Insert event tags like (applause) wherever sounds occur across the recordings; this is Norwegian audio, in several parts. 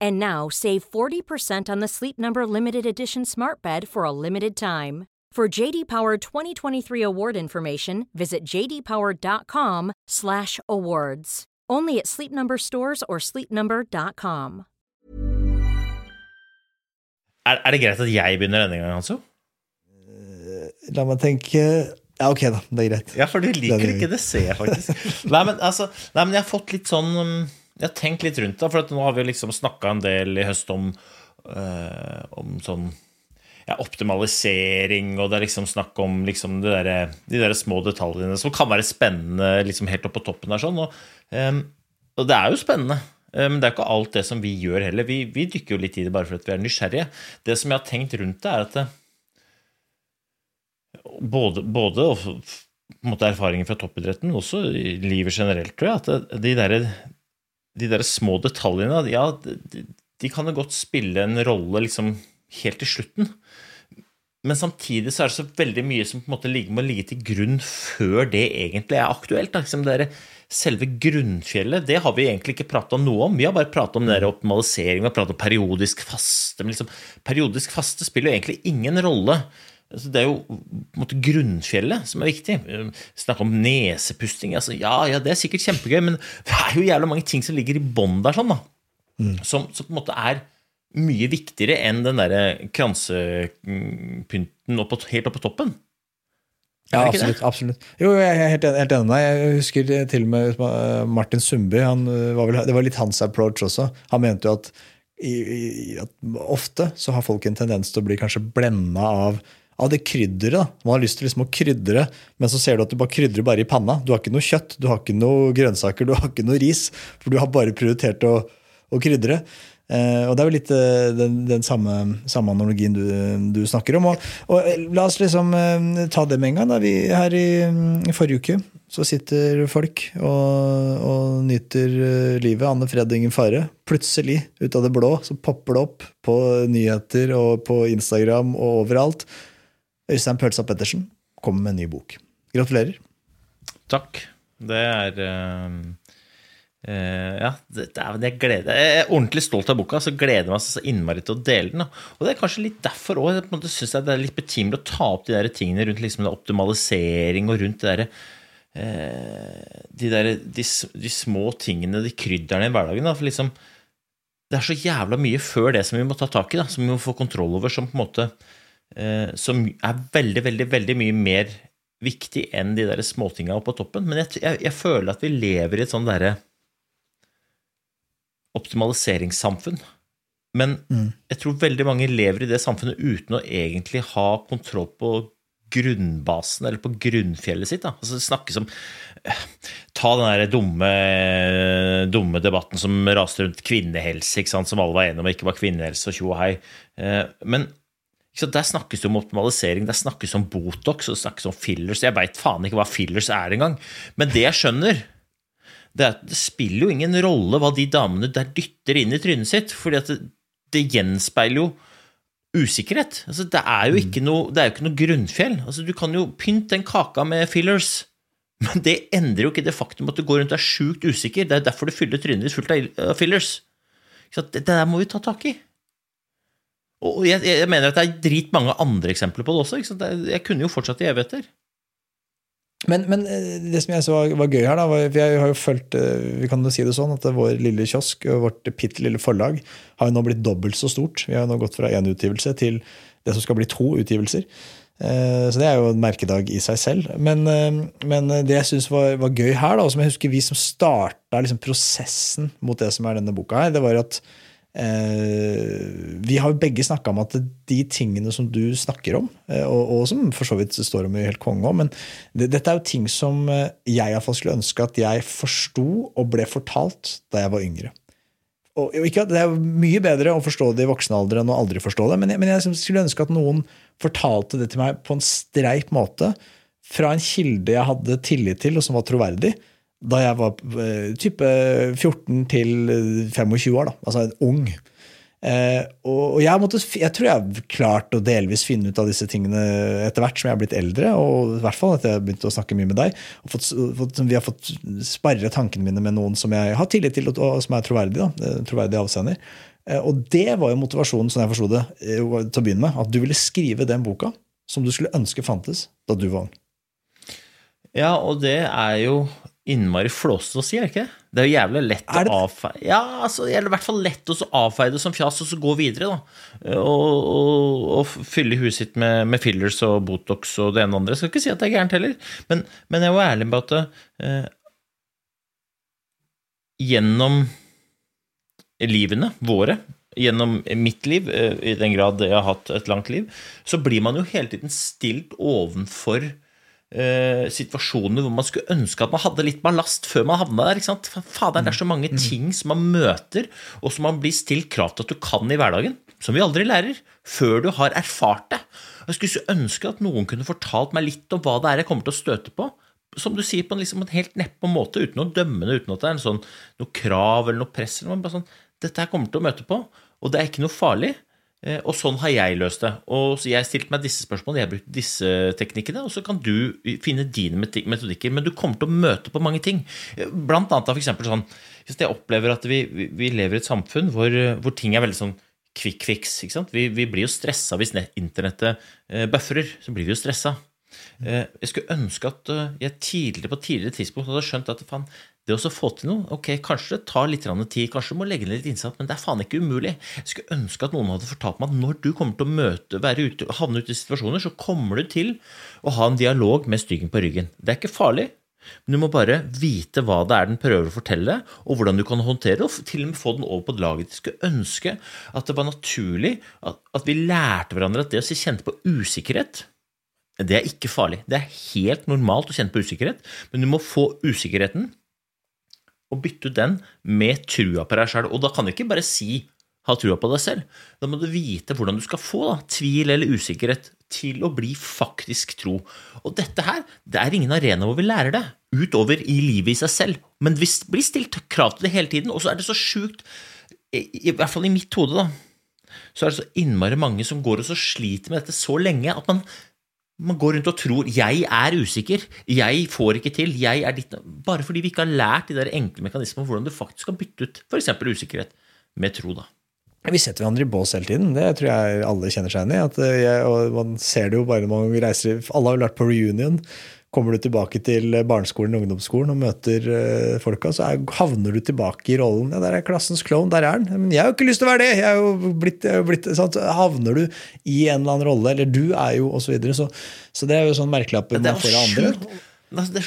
And now save 40% on the Sleep Number limited edition Smart Bed for a limited time. For JD Power 2023 award information, visit jdpower.com/awards. Only at Sleep Number stores or sleepnumber.com. Er, er det greit at jeg begynner denne gangen, altså? La meg tenke Ja, ok, da. Det er greit. Ja, for du liker Det ikke, det ser jeg faktisk. Nei, men, altså, nei, men jeg har fått litt sånn um, Jeg har tenkt litt rundt det, for nå har vi liksom snakka en del i høst om, øh, om sånn ja, optimalisering, og det er liksom snakk om liksom der, de der små detaljene som kan være spennende liksom helt opp på toppen der. sånn, og, um, og det er jo spennende. men Men det er ikke alt det som vi gjør heller. Vi, vi dykker jo litt i det bare fordi vi er nysgjerrige. Det som jeg har tenkt rundt det, er at det, både, både og på en måte erfaringer fra toppidretten, også i livet generelt, tror jeg, at det, de der, de der små detaljene, ja, de, kan jo godt spille en rolle liksom helt til slutten. Men samtidig så er det så veldig mye som på en måte må ligge til grunn før det egentlig er aktuelt. Liksom det selve grunnfjellet, det har vi egentlig ikke prata noe om. Vi har bare prata om optimalisering, pratet om periodisk faste. Men liksom, periodisk faste spiller jo egentlig ingen rolle. Altså, det er jo på en måte grunnfjellet som er viktig. Snakke om nesepusting. Altså, ja, ja, det er sikkert kjempegøy, men det er jo jævla mange ting som ligger i bånn der, sånn, da. Som, som på en måte er mye viktigere enn den derre kransepynten opp, helt oppe på toppen. Ja, absolutt. absolutt. Jo, jeg er helt, helt enig med deg. Jeg husker til og med uh, Martin Sundby. Vel, det var litt hans approach også. Han mente jo at, i, i, at ofte så har folk en tendens til å bli kanskje blenda av av det krydderet. Man har lyst til liksom å krydre, men så ser du at du bare krydrer bare i panna. Du har ikke noe kjøtt, du har ikke noe grønnsaker, du har ikke noe ris. For du har bare prioritert å, å krydre. Eh, og det er jo litt eh, den, den samme, samme analogien du, du snakker om. Og, og la oss liksom eh, ta det med en gang. Da. Vi, her i, i forrige uke så sitter folk og, og nyter eh, livet. Anne Fred og ingen fare. Plutselig, ut av det blå, så popper det opp på nyheter og på Instagram og overalt. Øystein Pølsa Pettersen kommer med en ny bok. Gratulerer. Takk. Det er uh, Ja, det, det det gleder, jeg er ordentlig stolt av boka, så gleder jeg meg så innmari til å dele den. Og det er kanskje litt derfor òg jeg syns det er litt betimelig å ta opp de der tingene rundt liksom optimalisering og rundt det derre uh, de, der, de, de små tingene, de krydderne i hverdagen. Da, for liksom, det er så jævla mye før det som vi må ta tak i, da, som vi må få kontroll over, som på en måte Som er veldig, veldig, veldig mye mer viktig enn de der småtinga oppe på toppen. Men jeg, jeg, jeg føler at vi lever i et sånn derre optimaliseringssamfunn. Men jeg tror veldig mange lever i det samfunnet uten å egentlig ha kontroll på grunnbasen, eller på grunnfjellet sitt. Da. Altså, snakkes om eh, Ta den der dumme, dumme debatten som raste rundt kvinnehelse, ikke sant? som alle var enige om ikke var kvinnehelse og tjo og hei. Eh, Men der snakkes det om optimalisering, der snakkes om Botox og det snakkes om fillers. Jeg veit faen ikke hva fillers er engang. Men det jeg skjønner, det, er det spiller jo ingen rolle hva de damene der dytter inn i trynet sitt, fordi det, det gjenspeiler jo usikkerhet. Altså, det er jo ikke noe, det er jo ikke noe grunnfjell. Altså, du kan jo pynte den kaka med fillers, (laughs) men det endrer jo ikke det faktum at du går rundt og er sjukt usikker. Det er derfor du fyller trynet ditt fullt av fillers. Så? Det, det der må vi ta tak i. Og jeg, jeg mener at det er dritmange andre eksempler på det også. Jeg kunne jo fortsatt i evigheter. Men, men eh, det som jeg så var, var gøy her, da, var, jeg har jo følt eh, Vi kan jo si det sånn at vår lille kiosk vårt bitte lille forlag har jo nå blitt dobbelt så stort. Vi har jo nå gått fra én utgivelse til det som skal bli to utgivelser. Eh, så det er jo en merkedag i seg selv. Men, men det jeg syns var, var, gøy her, da, og som jeg husker vi som starta liksom prosessen mot det som er denne boka her, det var at vi har jo begge snakka om at de tingene som du snakker om, eh, og, og, som for så vidt står om i Helt konge òg, men det, dette er jo ting som jeg iallfall skulle ønske at jeg forsto og ble fortalt da jeg var yngre. Og, ikke, Det er jo mye bedre å forstå det i voksen alder enn å aldri forstå det, men jeg, men jeg skulle ønske at noen fortalte det til meg på en streip måte, fra en kilde jeg hadde tillit til, og som var troverdig, da jeg var uh, type 14 til 25 år. da, Altså ung. Eh, og jeg, måtte, jeg, tror jeg har klart å delvis finne ut av disse tingene etter hvert som jeg har blitt eldre, og i hvert fall etter jeg har begynt å snakke mye med deg. og fått, fått, Vi har fått sparre tankene mine med noen som jeg har tillit til, og som er troverdig, da, eh, troverdig avsender. Eh, og det var jo motivasjonen som jeg forsto det, eh, til å begynne med. At du ville skrive den boka som du skulle ønske fantes da du var ung. Ja, og det er jo innmari flåsete å si, er det ikke? Det er jo jævlig lett å avfeie Ja, altså, det er i hvert fall lett å avfeie det som fjas og så gå videre, da. Og, og, og fylle huet sitt med, med, fillers og Botox og det ene og andre. Jeg skal ikke si at det er gærent heller, men, men jeg er jo ærlig på at eh, gjennom livene våre, gjennom mitt liv, eh, i den grad jeg har hatt et langt liv, så blir man jo hele tiden stilt ovenfor Uh, situasjoner hvor man skulle ønske at man hadde litt ballast før man havna der. ikke sant? Fader, det er så mange mm. ting som man møter, og som man blir stilt krav til at du kan i hverdagen, som vi aldri lærer, før du har erfart det. Jeg skulle så ønske at noen kunne fortalt meg litt om hva det er jeg kommer til å støte på. Som du sier, på en, liksom, en helt nedpå måte, uten å dømme det, uten at det er en sånn, noe krav eller noe press. Eller noe, bare sånn, Dette her kommer til å møte på, og det er ikke noe farlig. Eh, og sånn har jeg løst det. Og så Jeg stilte meg disse spørsmålene, jeg har brukt disse teknikkene, og så kan du finne dine metodikker. Men du kommer til å møte på mange ting. Eh, blant annet for eksempel sånn Hvis jeg opplever at vi, vi lever i et samfunn hvor, hvor, ting er veldig sånn quick fix. ikke sant? Vi, vi blir jo stressa hvis internettet eh. Så blir vi jo stressa. Jeg skulle ønske at jeg tidligere på tidligere tidspunkt hadde skjønt at faen, det å få til noe ok, Kanskje det tar litt tid, kanskje du må legge ned litt innsats, men det er faen ikke umulig. Jeg skulle ønske at noen hadde fortalt meg at når du kommer til å møte, være ute, havne ute i situasjoner, så kommer du til å ha en dialog med styggen på ryggen. Det er ikke farlig, men du må bare vite hva det er den prøver å fortelle, og hvordan du kan håndtere det, og til og med få den over på laget. Jeg skulle ønske at det var naturlig at, at vi lærte hverandre at det å kjenne på usikkerhet det er ikke farlig. Det er helt normalt å kjenne på usikkerhet, men du må få usikkerheten og bytte ut den med trua på deg sjøl. Og da kan du ikke bare si ha trua på deg selv. Da må du vite hvordan du skal få da, tvil eller usikkerhet til å bli faktisk tro. Og dette her, det er ingen arena hvor vi lærer det, utover i livet i seg selv. Men vi blir stilt krav til det hele tiden, og så er det så sjukt, i, hvert fall i mitt hode, da, så er det så innmari mange som går og så sliter med dette så lenge at man man går rundt og tror 'jeg er usikker', 'jeg får ikke til', 'jeg er ditt Bare fordi vi ikke har lært de der enkle mekanismene om hvordan du faktisk kan bytte ut f.eks. usikkerhet med tro. da. Vi setter hverandre i bås hele tiden. Det tror jeg alle kjenner seg igjen i. Og man ser det jo bare når man reiser Alle har jo lært på reunion. Kommer du tilbake til barneskolen og ungdomsskolen og møter uh, folka, så er, havner du tilbake i rollen. Ja, der er klassens klovn, der er han. Men jeg har jo ikke lyst til å være det! Jeg er jo blitt, er jo blitt? Havner du i en eller annen rolle, eller du er jo, osv. Så, videre, så Så det er jo sånn merkelapper man får av andre. Det er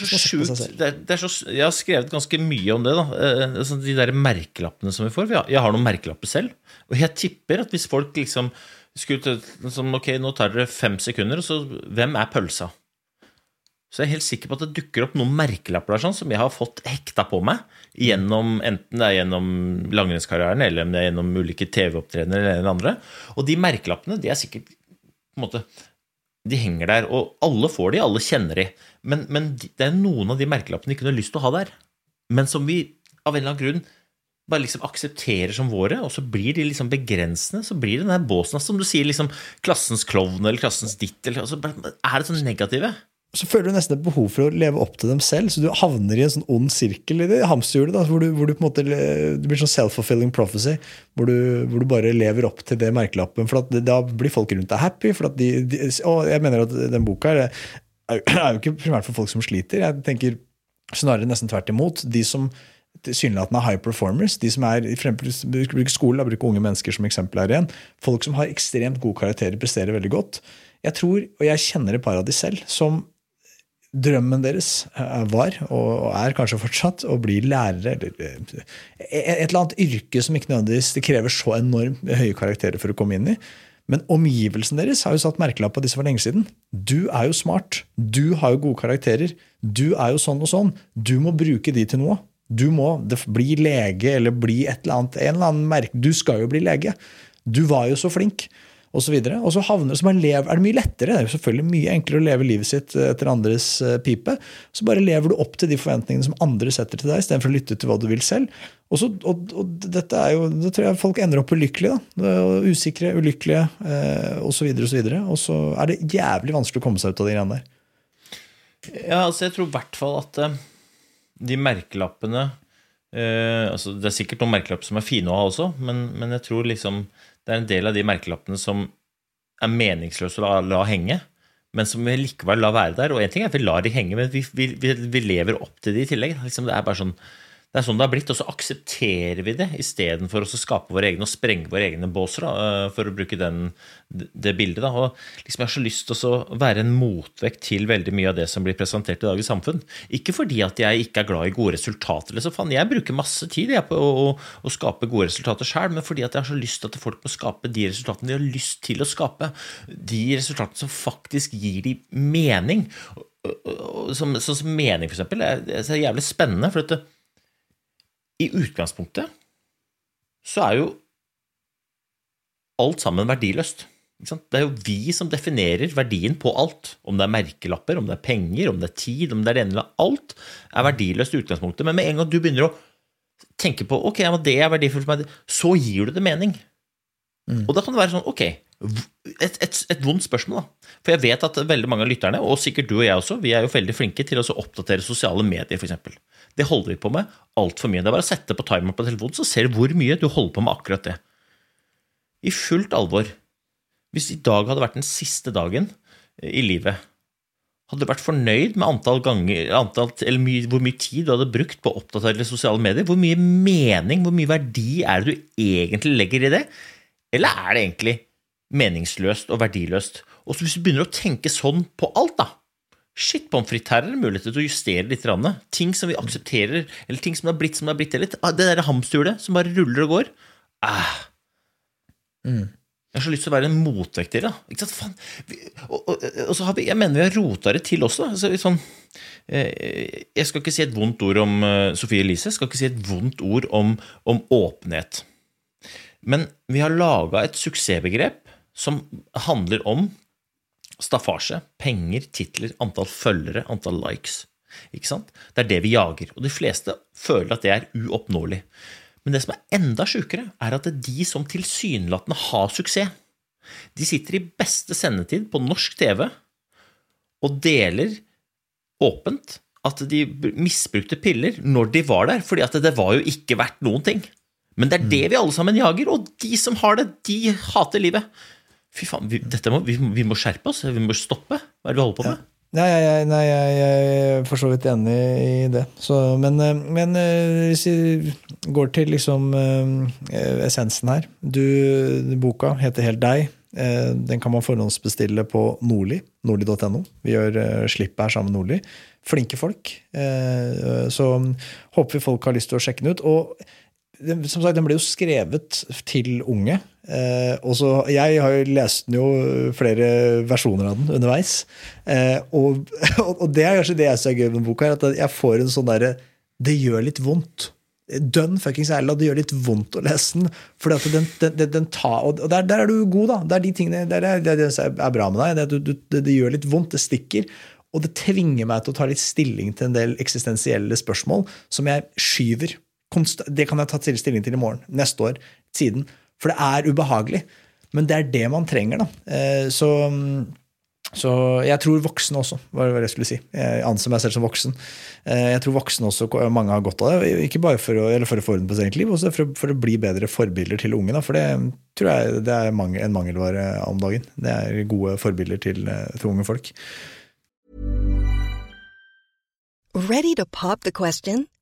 så sjukt. Jeg har skrevet ganske mye om det. da eh, altså, De der merkelappene som vi får. Jeg har noen merkelapper selv. Og jeg tipper at hvis folk liksom skulle liksom, Ok, nå tar dere fem sekunder, og så Hvem er pølsa? Så jeg er helt sikker på at det dukker opp noen merkelapper der sånn, som jeg har fått hekta på meg, gjennom, enten det er gjennom langrennskarrieren eller om det er gjennom ulike TV-opptredener eller det andre. Og de merkelappene de er sikkert på en måte, De henger der, og alle får de, alle kjenner de. Men, men det er noen av de merkelappene de kunne lyst til å ha der, men som vi av en eller annen grunn bare liksom aksepterer som våre, og så blir de liksom begrensende. Så blir det den der båsen, som du sier, liksom klassens klovn eller klassens ditt. Eller, altså, er det sånn negative? Så føler du nesten et behov for å leve opp til dem selv. Så du havner i en sånn ond sirkel i det hamsterhjulet. Hvor, du, hvor du på en måte det blir sånn self-fulfilling prophecy. Hvor du, hvor du, bare lever opp til det merkelappen. For det, da blir folk rundt deg happy. For de, de, og jeg mener at den boka er, (clears throat) er, jo ikke primært for folk som sliter. Jeg tenker snarere nesten tvert imot. De som tilsynelatende high performers. De som er, bruker skole, bruker unge mennesker som eksempel her igjen. Folk som har ekstremt gode karakterer, presterer veldig godt jeg tror, og jeg kjenner et par av de selv, som drømmen deres eh, var, og er kanskje fortsatt, å bli lærere eller eh, et eller annet yrke som ikke nødvendigvis det krever så enormt høye karakterer for å komme inn i. Men omgivelsen deres har jo satt merkelapp på disse for lenge siden. Du er jo smart. Du har jo gode karakterer. Du er jo sånn og sånn. Du må bruke de til noe. Du må bli lege eller bli et eller annet. En eller annen merke. Du skal jo bli lege. Du var jo så flink og så videre. Og så havner, så lever, er det mye lettere. Det er jo selvfølgelig mye enklere å leve livet sitt eh, etter andres eh, pipe. Så bare lever du opp til de forventningene som andre setter til deg, istedenfor å lytte til hva du vil selv. Og, så, og, og dette er jo, Da tror jeg folk ender opp ulykkelige. da, Usikre, ulykkelige eh, osv. Og, så videre, og så er det jævlig vanskelig å komme seg ut av de greiene der. Ja, altså jeg tror i hvert fall at eh, de merkelappene eh, altså Det er sikkert noen merkelapper som er fine å ha også, men, men jeg tror liksom det er en del av de merkelappene som er meningsløse å la, la henge, men som vi likevel lar være der. Og én ting er at vi lar de henge, men vi, vi, vi lever opp til de i tillegg. Liksom det er bare sånn det er sånn det har blitt, og så aksepterer vi det istedenfor å skape våre egne og sprenge våre egne båser, da, eh, for å bruke den, det bildet. Da. Og liksom Jeg har så lyst til å være en motvekt til veldig mye av det som blir presentert i dag i samfunn. Ikke fordi at jeg ikke er glad i gode resultater. Liksom. Fan, jeg bruker masse tid jeg, på å, å, å, skape gode resultater sjøl, men fordi at jeg har så lyst til at folk må skape de resultatene de har lyst til å skape. De resultatene som faktisk gir dem mening. Som, sånn som mening, eksempel, er, er jævlig spennende. for at i utgangspunktet så er jo alt sammen verdiløst. Det er jo vi som definerer verdien på alt. Om det er merkelapper, om det er penger, om det er tid, om det er det ene eller Alt er verdiløst i utgangspunktet. Men med en gang du begynner å tenke på ok, det er verdifullt for meg, så gir du det mening. Mm. Og da kan det være sånn ok, et, et, et, vondt spørsmål. da. For jeg vet at veldig mange av lytterne, og sikkert du og jeg også, vi er jo veldig flinke til å oppdatere sosiale medier, f.eks. Det holder vi på med altfor mye. Det er bare å sette på timer på telefonen, så ser du hvor mye du holder på med akkurat det. I fullt alvor. Hvis i dag hadde vært den siste dagen i livet, hadde du vært fornøyd med antall ganger, antall, eller my, hvor mye tid du hadde brukt på å oppdatere sosiale medier? Hvor mye mening, hvor mye verdi er det du egentlig legger i det? Eller er det egentlig meningsløst og verdiløst? Og hvis du begynner å tenke sånn på alt, da Shit, pommes frites, her er det mulighet til å justere litt. Ting som vi aksepterer, eller ting som har blitt som det har blitt. Eller ah, det derre hamsterhjulet som bare ruller og går. Ah. Mm. Jeg har så lyst til å være en motvekt til det. Og, og, og, så har vi, jeg mener vi har rota det til også. Altså, sånn, eh, jeg skal ikke si et vondt ord om uh, Sofie Elise. Jeg skal ikke si et vondt ord om, om åpenhet. Men vi har laga et suksessbegrep som handler om staffasje, penger, titler, antall følgere, antall likes. Ikke sant? Det er det vi jager. Og de fleste føler at det er uoppnåelig. Men det som er enda sjukere, er at det er de som tilsynelatende har suksess, de sitter i beste sendetid på norsk TV og deler åpent at de misbrukte piller når de var der, fordi at det var jo ikke verdt noen ting. Men det er det vi alle sammen jager, og de som har det, de hater livet. Fy faen, vi, må, vi, vi, må skjerpe oss. Vi må stoppe. Hva er det vi holder på med? Ja. Nei, jeg, nei, jeg, jeg er for så vidt enig i det. Så, men, eh, men, eh, hvis vi går til liksom eh, essensen her du, Boka heter Helt deg. Den kan man forhåndsbestille på Nordli. Nordli.no. Vi gjør slipp her sammen med Nordli. Flinke folk. Så håper vi folk har lyst til å sjekke den ut. Og som sagt, den ble jo skrevet til unge. Eh, og så, jeg har jo lest den jo flere versjoner av den underveis. Eh, og, (laughs) og, det er kanskje det jeg syns er gøy med boka, at jeg får en sånn derre Det gjør litt vondt. Dønn fuckings ærlig, det gjør litt vondt å lese den. For den, den, den, den tar, og der, der, er du god, da. Det er de tingene der er, det er bra med deg. Det, det, det gjør litt vondt. Det stikker. Og det tvinger meg til å ta litt stilling til en del eksistensielle spørsmål som jeg skyver det kan jeg ta stilling til i morgen, neste år, siden. For det er ubehagelig. Men det er det man trenger, da. Eh, så, så jeg tror voksne også, var det jeg skulle si. Jeg anser meg selv som voksen. Eh, jeg tror voksne også, mange har godt av det. Ikke bare for å, for å få orden på sitt eget liv, også for, for, å bli bedre forbilder til unge. Da. For det tror jeg det er en mangelvare om dagen. Det er gode forbilder til, eh, til unge folk. Ready to pop the question?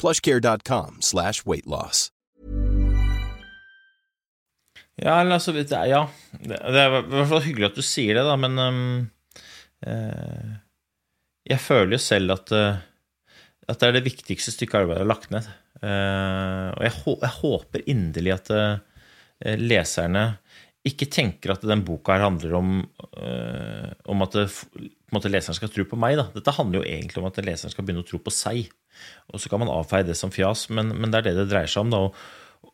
plushcare.com slash weight loss. Ja, eller altså, det ja. Det er i hvert fall hyggelig at du sier det, da, men um, eh, Jeg føler jo selv at, eh, at det er det viktigste stykket arbeid jeg har lagt ned. Uh, og jeg, jeg håper inderlig at uh, leserne ikke tenker at den boka her handler om, eh, om at det, en måte leseren skal tro på meg. Da. Dette handler jo egentlig om at leseren skal begynne å tro på seg. Og så kan man avfeie det som fjas, men, men det er det det dreier seg om. Da. Og,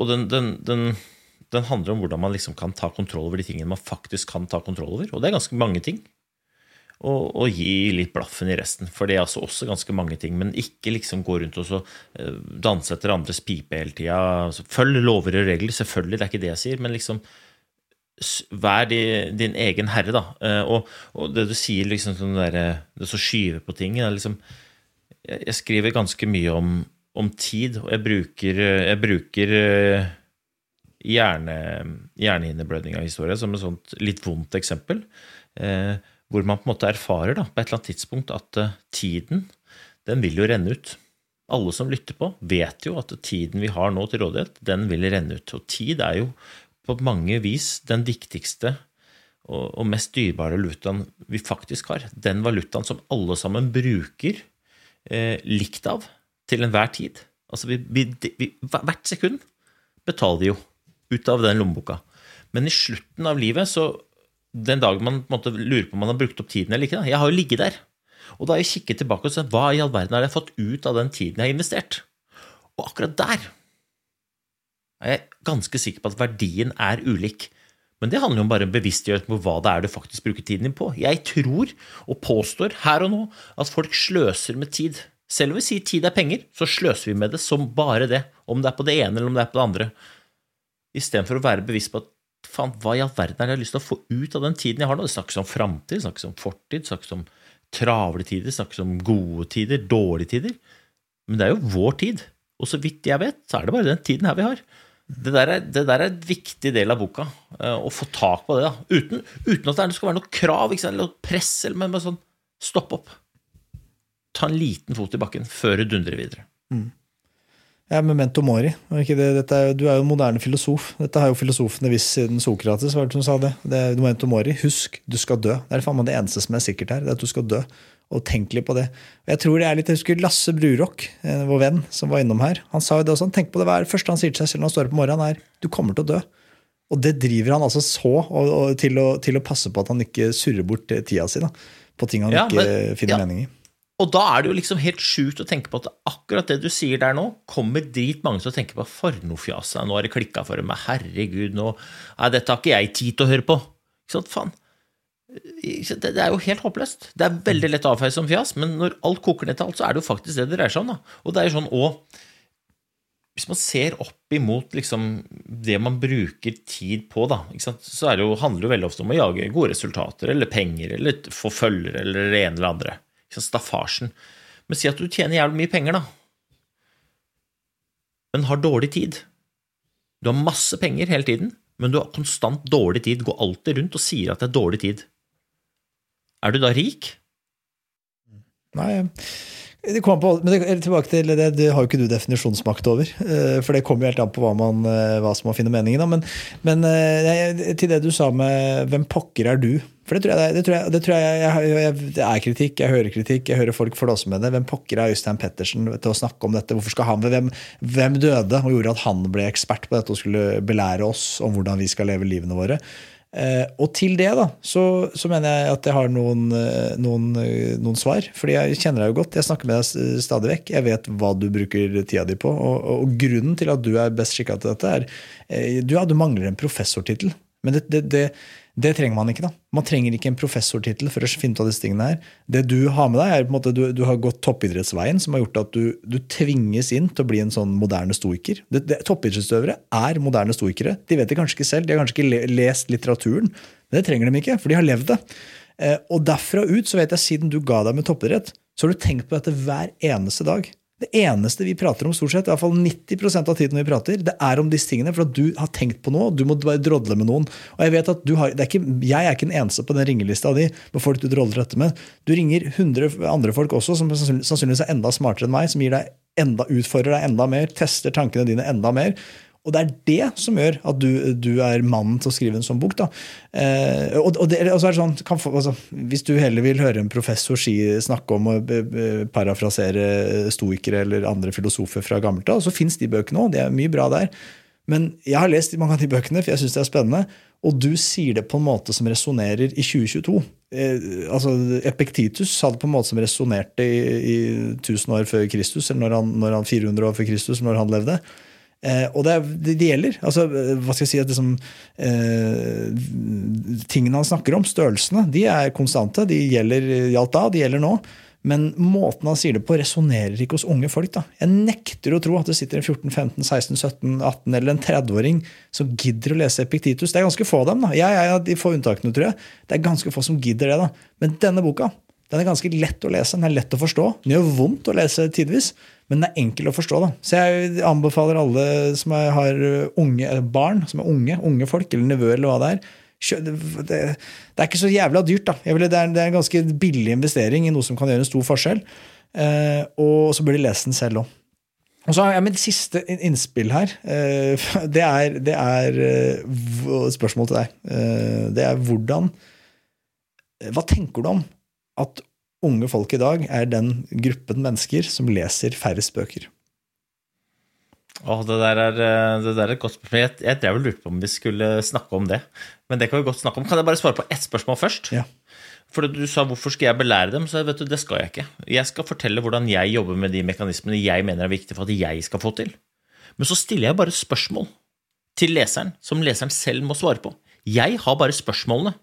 og den, den, den, den handler om hvordan man liksom kan ta kontroll over de tingene man faktisk kan ta kontroll over. Og det er ganske mange ting. Og, og gi litt blaffen i resten, for det er altså også ganske mange ting. Men ikke liksom gå rundt og så eh, danse etter andres pipe hele tida. Altså, følg lover og regler, selvfølgelig, det er ikke det jeg sier, men liksom Vær din, din egen herre, da. Eh, Og, og det du sier, liksom sånn der, eh, det å skyve på ting liksom, jeg, jeg skriver ganske mye om, om tid, og jeg bruker, jeg bruker hjerne, hjernehinneblødning av historie som et sånt litt vondt eksempel. Eh, hvor man på en måte erfarer da, på et eller annet tidspunkt at eh, tiden den vil jo renne ut. Alle som lytter på, vet jo at tiden vi har nå til rådighet, den vil renne ut. Og tid er jo på mange vis den viktigste og, mest dyrebare valutaen vi faktisk har. Den valutaen som alle sammen bruker eh, likt av til enhver tid. Altså vi, vi, vi, hvert sekund betaler vi jo ut av den lommeboka. Men i slutten av livet, så den dagen man måte lurer på om man har brukt opp tiden eller ikke da, Jeg har jo ligget der. Og da har jeg kikket tilbake og sett hva i all verden har jeg fått ut av den tiden jeg har investert? Og akkurat der er jeg ganske sikker på at verdien er ulik. Men det handler jo om bare bevisstgjøring på hva det er du faktisk bruker tiden din på. Jeg tror og påstår her og nå at folk sløser med tid. Selv om vi sier tid er penger, så sløser vi med det som bare det. Om det er på det ene eller om det er på det andre. Istedenfor å være bevisst på at faen, hva i all verden er det jeg har lyst til å få ut av den tiden jeg har nå? Det snakkes om framtid, snakkes om fortid, snakkes om travle tider, snakkes om gode tider, dårlige tider. Men det er jo vår tid. Og så vidt jeg vet, så er det bare den tiden her vi har. Det der er, det der er en viktig del av boka. eh, Å få tak på det. da. Uten, uten at det skal være noe krav eller noe press, men bare sånn stopp opp. Ta en liten fot i bakken før du dundrer videre. Ja, Memento mori. Ikke det, dette er, du er jo en moderne filosof. Dette har jo filosofene visst siden Sokrates. var det som sa det. det er Memento mori. Husk, du skal dø. Det er faen meg det eneste som er sikkert her. det er at du skal dø. Og tenk litt på det. Og jeg tror det er litt, jeg husker Lasse Brurok, eh, vår venn som var innom her. Han sa jo det også. Tenk på det hver første han sier til seg selv når han står opp om morgenen, er du kommer til å dø. Og det driver han altså så og, og, til, å, til å passe på at han ikke surrer bort tida si da, på ting han Ja, ikke men- finner ja. mening i. Og da er det jo liksom helt sjukt å tenke på at akkurat det du sier der nå, kommer dritmange til å tenke på for noe fjas. Nå har det klikka for dem. Herregud, nå Nei, dette har ikke jeg tid til å høre på. Ikke sant, faen. Det er jo helt håpløst. Det er veldig lett å avfeie som fjas, men når alt koker ned til alt, så er det jo faktisk det det dreier seg om. da. Og det er jo sånn og hvis man ser opp imot liksom, det man bruker tid på, da, så det jo, handler det jo veldig ofte om å jage gode resultater, eller penger, eller få følgere, eller det ene eller andre. Sant? Staffasjen. Men si at du tjener jævlig mye penger, da. Men har dårlig tid. Du har masse penger hele tiden, men du har konstant dårlig tid. Går alltid rundt og sier at det er dårlig tid. Er du da rik? Nei, Det kommer på, men det, tilbake til det, det har jo ikke du definisjonsmakt over. eh, For det kommer jo helt an på hva, man, eh, hva som må finne meningen. Men, men eh, til det du sa med 'hvem pokker er du'? For det tror jeg, det, tror jeg, det, tror jeg, jeg, jeg, det er kritikk, jeg hører kritikk, jeg hører folk flåse med det. Hvem pokker er Øystein Pettersen til å snakke om dette? Hvorfor skal han, hvem, hvem døde og gjorde at han ble ekspert på dette og skulle belære oss om hvordan vi skal leve livene våre? Eh, og til det da, så, så mener jeg at jeg har noen, eh, noen, eh, noen svar. Fordi jeg kjenner deg jo godt. Jeg snakker med deg stadig vekk. Jeg vet hva du bruker tida di på. Og, og, grunnen til at du er best skikka til dette, er du, ja, mangler en professortittel. Men det, det, det, det trenger man ikke. da. Man trenger ikke en professortittel for å finne ut av disse tingene her. Det du har med deg, er på en måte du, du har gått toppidrettsveien, som har gjort at du, du tvinges inn til å bli en sånn moderne stoiker. Det, det, toppidrettsutøvere er moderne stoikere. De vet det kanskje ikke selv, de har kanskje ikke le, lest litteraturen, men det trenger de ikke, for de har levd det. Eh, og derfra ut så vet jeg, siden du ga deg med toppidrett, så har du tenkt på dette hver eneste dag. Det eneste vi prater om, stort sett, i hvert fall 90% av tiden vi prater, det er om disse tingene. For at du har tenkt på noe, og du må bare drodle med noen. Og Jeg vet at du har, er ikke, jeg er ikke den eneste på den ringelista di med folk du drodler dette med. Du ringer 100 andre folk også, som sannsynligvis er enda smartere enn meg, som gir deg enda, utfordrer deg enda mer, tester tankene dine enda mer. Og det er det som gjør at du, du er mannen til å skrive en sånn bok. Da. Eh, og, og, det, og så er det sånn, kan, altså, Hvis du heller vil høre en professor si, snakke om å be- be- parafrasere stoikere eller andre filosofer fra gammelt av, så fins de bøkene òg. Det er mye bra der. Men jeg har lest mange av de bøkene, for jeg syns det er spennende. Og du sier det på en måte som resonnerer i 2022. Eh, altså, Epektitus sa det på en måte som resonnerte i, i 1000 år før Kristus, eller når han, når han 400 år før Kristus, når han levde. Eh, og det, det, gjelder. Altså, eh, hva skal jeg si, at liksom, eh, Tingene han snakker om, størrelsene, de er konstante. De gjelder, gjaldt da, de gjelder nå. Men måten han sier det på, resonnerer ikke hos unge folk. da. Jeg nekter å tro at det sitter en 14, 15, 16, 17, 18 eller en 30-åring som gidder å lese Epiktitus. Det er ganske få av dem. da. Jeg er de få unntakene, tror jeg. Det er ganske få som gidder det. da. Men denne boka den er ganske lett å lese. Den er lett å forstå. Den gjør vondt å lese tidvis, men den er enkel å forstå. da. Så jeg anbefaler alle som har unge barn, som er unge, unge folk, eller nevøer eller hva det er. Det, det, er ikke så jævla dyrt. da. Vil, det, er, det er en ganske billig investering i noe som kan gjøre en stor forskjell. Eh, og så bør de lese den selv òg. Og så har jeg mitt siste innspill her. eh, (laughs) Det er, er eh, spørsmål til deg. Eh, Det er hvordan Hva tenker du om at unge folk i dag er den gruppen mennesker som leser færrest bøker? Oh, det der er, eh, det der er et godt spørsmål. Jeg, jeg drev og lurte på om vi skulle snakke om det. Men det kan vi godt snakke om. Kan jeg bare svare på ett spørsmål først? Ja. For du sa hvorfor skal jeg belære dem, så vet du, det skal jeg ikke. Jeg skal fortelle hvordan jeg jobber med de mekanismene jeg mener er viktige for at jeg skal få til. Men så stiller jeg bare spørsmål til leseren som leseren selv må svare på. Jeg har bare spørsmålene.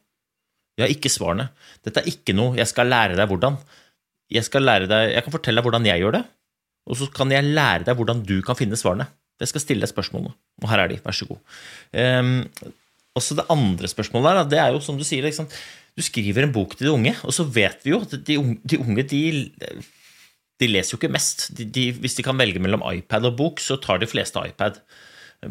Jeg har ikke svarene. Dette er ikke noe jeg skal lære deg hvordan. Jeg, lære deg, jeg kan fortelle deg hvordan jeg gjør det, og så kan jeg lære deg hvordan du kan finne svarene. Jeg skal stille deg spørsmålene, og her er de. Vær så god. Um, også det andre spørsmålet her, det er jo som du sier liksom, Du skriver en bok til de unge, og så vet vi jo at de unge, de, de, leser jo ikke mest. De, hvis de kan velge mellom iPad og bok, så tar de fleste iPad.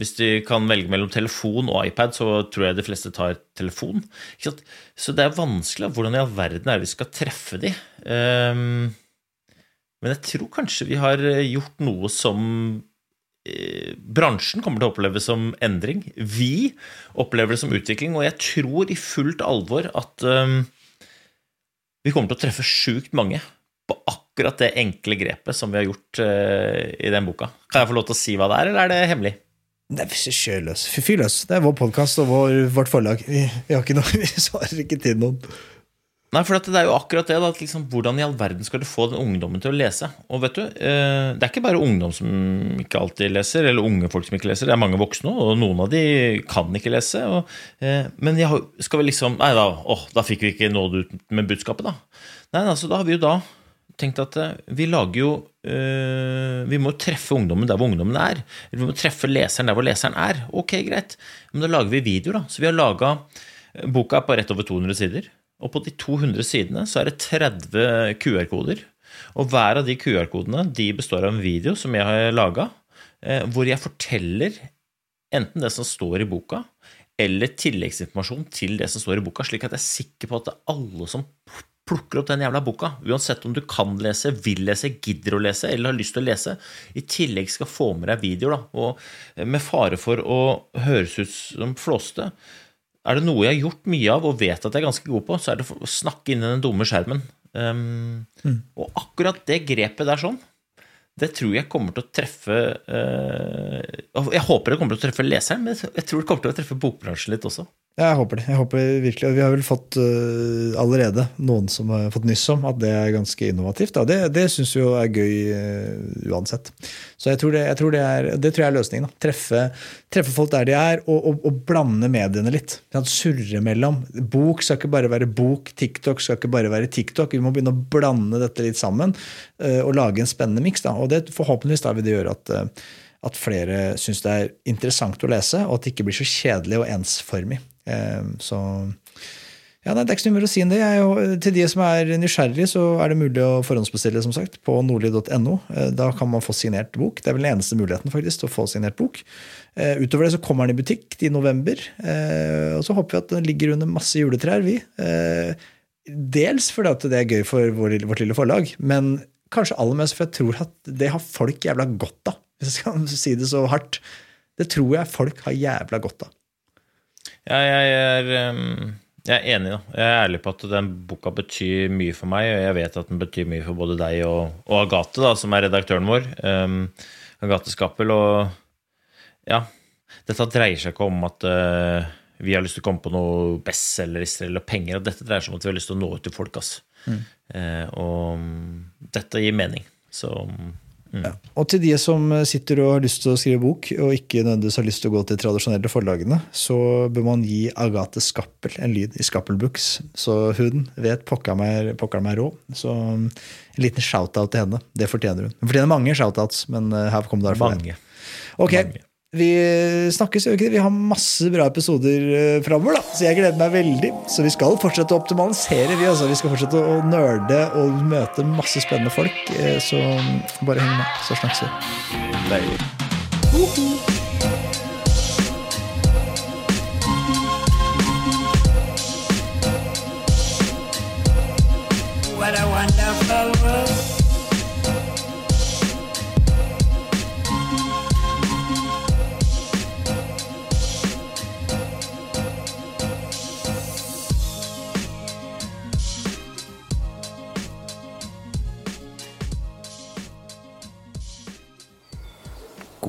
Hvis de kan velge mellom telefon og iPad, så tror jeg de fleste tar telefon. Så det er vanskelig. Hvordan i all verden er det vi skal treffe de? Um, men jeg tror kanskje vi har gjort noe som eh, bransjen kommer til å oppleve som endring. Vi opplever det som utvikling, og jeg tror i fullt alvor at um, vi kommer til å treffe sjukt mange på akkurat det enkle grepet som vi har gjort uh, i den boka. Kan jeg få lov til å si hva det er, eller er det hemmelig? Nei, er løs. Fyr løs. Det er vår podkast og vår, vårt forlag. Vi, vi, har ikke noe, (laughs) vi svarer ikke til noen. Nei, for det er jo akkurat det. da, liksom, Hvordan i all verden skal du få den ungdommen til å lese? Og vet du, eh, Det er ikke bare ungdom som ikke alltid leser, eller unge folk som ikke leser. Det er mange voksne og noen av de kan ikke lese. Og, eh, men har, skal vi liksom Nei, da, åh, da fikk vi ikke nådd ut med budskapet, da. Nei, altså, Da har vi jo da tenkt at eh, vi lager jo eh, Vi må treffe ungdommen der hvor ungdommen er. Eller vi må treffe leseren der hvor leseren er. Ok, greit. Men da lager vi videoer, da. Så vi har laga Boka er på rett over 200 sider. Og på de 200 sidene så er det 30 QR-koder. Og hver av de QR-kodene de består av en video som jeg har laga, eh, hvor jeg forteller enten det som står i boka, eller tilleggsinformasjon til det som står i boka, slik at jeg er sikker på at alle som plukker opp den jævla boka. Uansett om du kan lese, vil lese, gidder å lese eller har lyst til å lese. I tillegg skal få med deg videoer. da, Og med fare for å høres ut som flåste, er det noe jeg har gjort mye av og vet at jeg er ganske god på, så er det å snakke inn i den dumme skjermen. Um, mm. Og akkurat det grepet der sånn, det tror jeg kommer til å treffe uh, Jeg håper det kommer til å treffe leseren, men jeg tror det kommer til å treffe bokbransjen litt også. Jeg håper det. jeg håper virkelig. Vi har vel fått uh, allerede noen som har fått nyss om at det er ganske innovativt. Da. Det, det syns vi jo er gøy uh, uansett. Så jeg tror det, jeg tror det, er, det tror jeg er løsningen. Da. Treffe, treffe, folk der de er, og, og, og blande mediene litt. Surre mellom. Bok skal ikke bare være bok, TikTok skal ikke bare være TikTok. Vi må begynne å blande dette litt sammen uh, og lage en spennende miks. Og det forhåpentligvis da vil det gjøre at at flere syns det er interessant å lese, og at det ikke blir så kjedelig og ensformig. Ehm, så ja, nei, Det er ikke så mye mer å si enn det. Jeg, til de som er nysgjerrige, så er det mulig å forhåndsbestille som sagt, på nordli.no. Eh, da kan man få signert bok. Det er vel den eneste muligheten faktisk, til å få signert bok. Eh, utover det så kommer den i butikk i november. Eh, og så håper vi at den ligger under masse juletrær, vi. Dels fordi det er gøy for vårt lille forlag, men kanskje aller mest for jeg tror at det har folk jævla godt av. Hvis jeg skal (laughs) si det så hardt. Det tror jeg folk har jævla godt av. Ja, jeg er, jeg er enig. da. Jeg er ærlig på at den boka betyr mye for meg, og jeg vet at den betyr mye for både deg og, og Agathe, da, som er redaktøren vår. Um, Agathe Skappel. Og ja, dette dreier seg ikke om at uh, vi har lyst til å komme på noe bestselgerister eller penger. og Dette dreier seg om at vi har lyst til å nå ut til folk. ass. Mm. Uh, og dette gir mening. Så Mm. Ja. Og til de som sitter og har lyst til å skrive bok, og ikke nødvendigvis har lyst til å gå til tradisjonelle forlagene, så bør man gi Agathe Skappel en lyd i Skappel Books. Så hun vet pokker meg, pokker meg råd. Så en liten shout-out til henne. Det fortjener hun. Hun fortjener mange shout-outs, men eh, her kom det derfor mange. Ok, mange. Vi snakkes, jo ikke det? Vi har masse bra episoder framover, da. så jeg gleder meg veldig. Så vi skal fortsette å optimalisere, vi. Altså. Vi skal fortsette å nerde og møte masse spennende folk. Eh, så bare heng med, så snakkes vi. Deilig.